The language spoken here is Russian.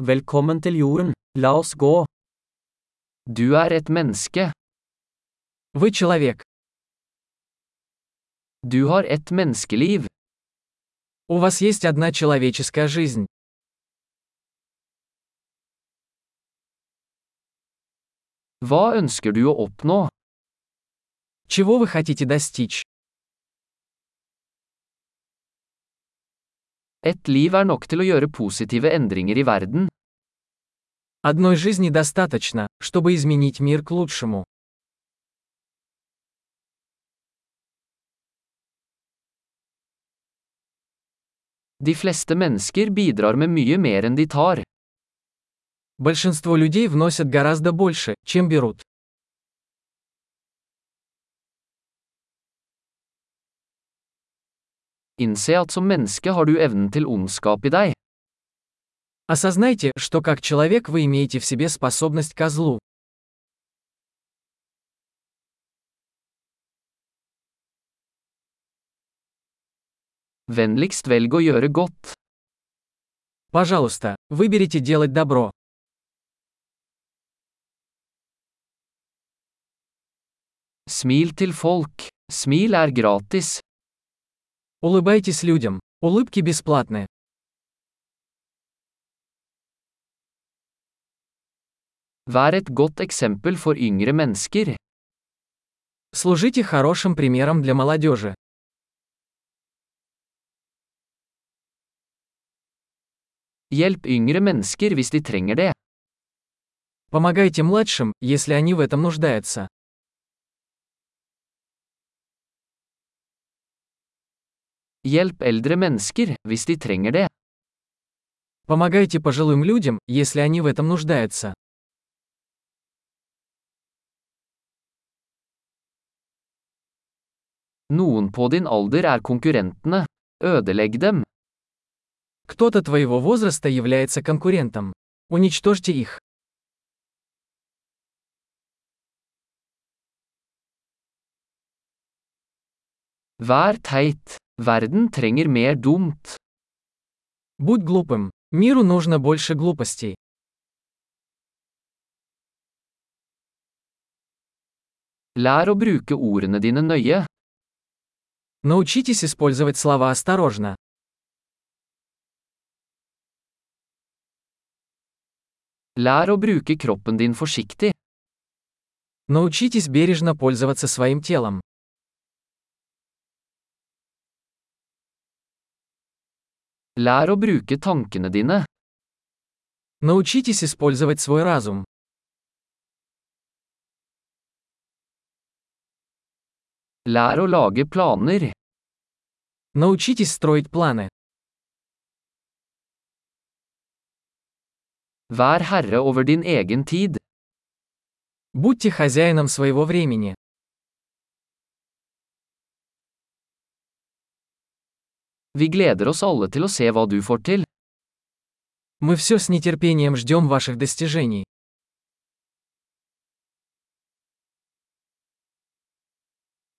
Velkommen til jorden, la oss gå. Du er et menneske. Вы человек. Du har ett menneskeliv. У вас есть одна человеческая жизнь. Hva ønsker du å oppnå? Чего вы хотите достичь? Et liv er nok til å gjøre positive endringer i verden. Одной жизни достаточно, чтобы изменить мир к лучшему. De fleste mennesker bidrar med mye mer enn de tar. Большинство людей вносят гораздо больше, чем берут. Innse at som menneske har du evnen til ondskap i deg. Осознайте, что как человек вы имеете в себе способность ко злу. Vennligst velg å gjøre godt. Пожалуйста, выберите делать добро. Smil til folk. Smil er gratis. Улыбайтесь людям. Улыбки бесплатны. Vær et godt eksempel for yngre mennesker. Служите хорошим примером для молодежи. Hjelp yngre mennesker hvis de trenger det. Помогайте младшим, если они в этом нуждаются. Hjelp eldre mennesker hvis de trenger det. Помогайте пожилым людям, если они в этом нуждаются. Noen på din alder er konkurrentene. Ødelegg dem. Кто-то твоего возраста является конкурентом. Уничтожьте их. Vær teit. Verden trenger mer dumt. Будь глупым. Миру нужно больше глупостей. Lær å bruke ordene dine nøye. Научитесь использовать слова осторожно. Lær å bruke kroppen din forsiktig. Научитесь бережно пользоваться своим телом. Lær å bruke tankene dine. Научитесь использовать свой разум. Lær å lage planer. Научитесь строить планы. Vær herre over din egen tid. Будьте хозяином своего времени. Vi gleder oss alle til å se hva du får til. Мы все с нетерпением ждем ваших достижений.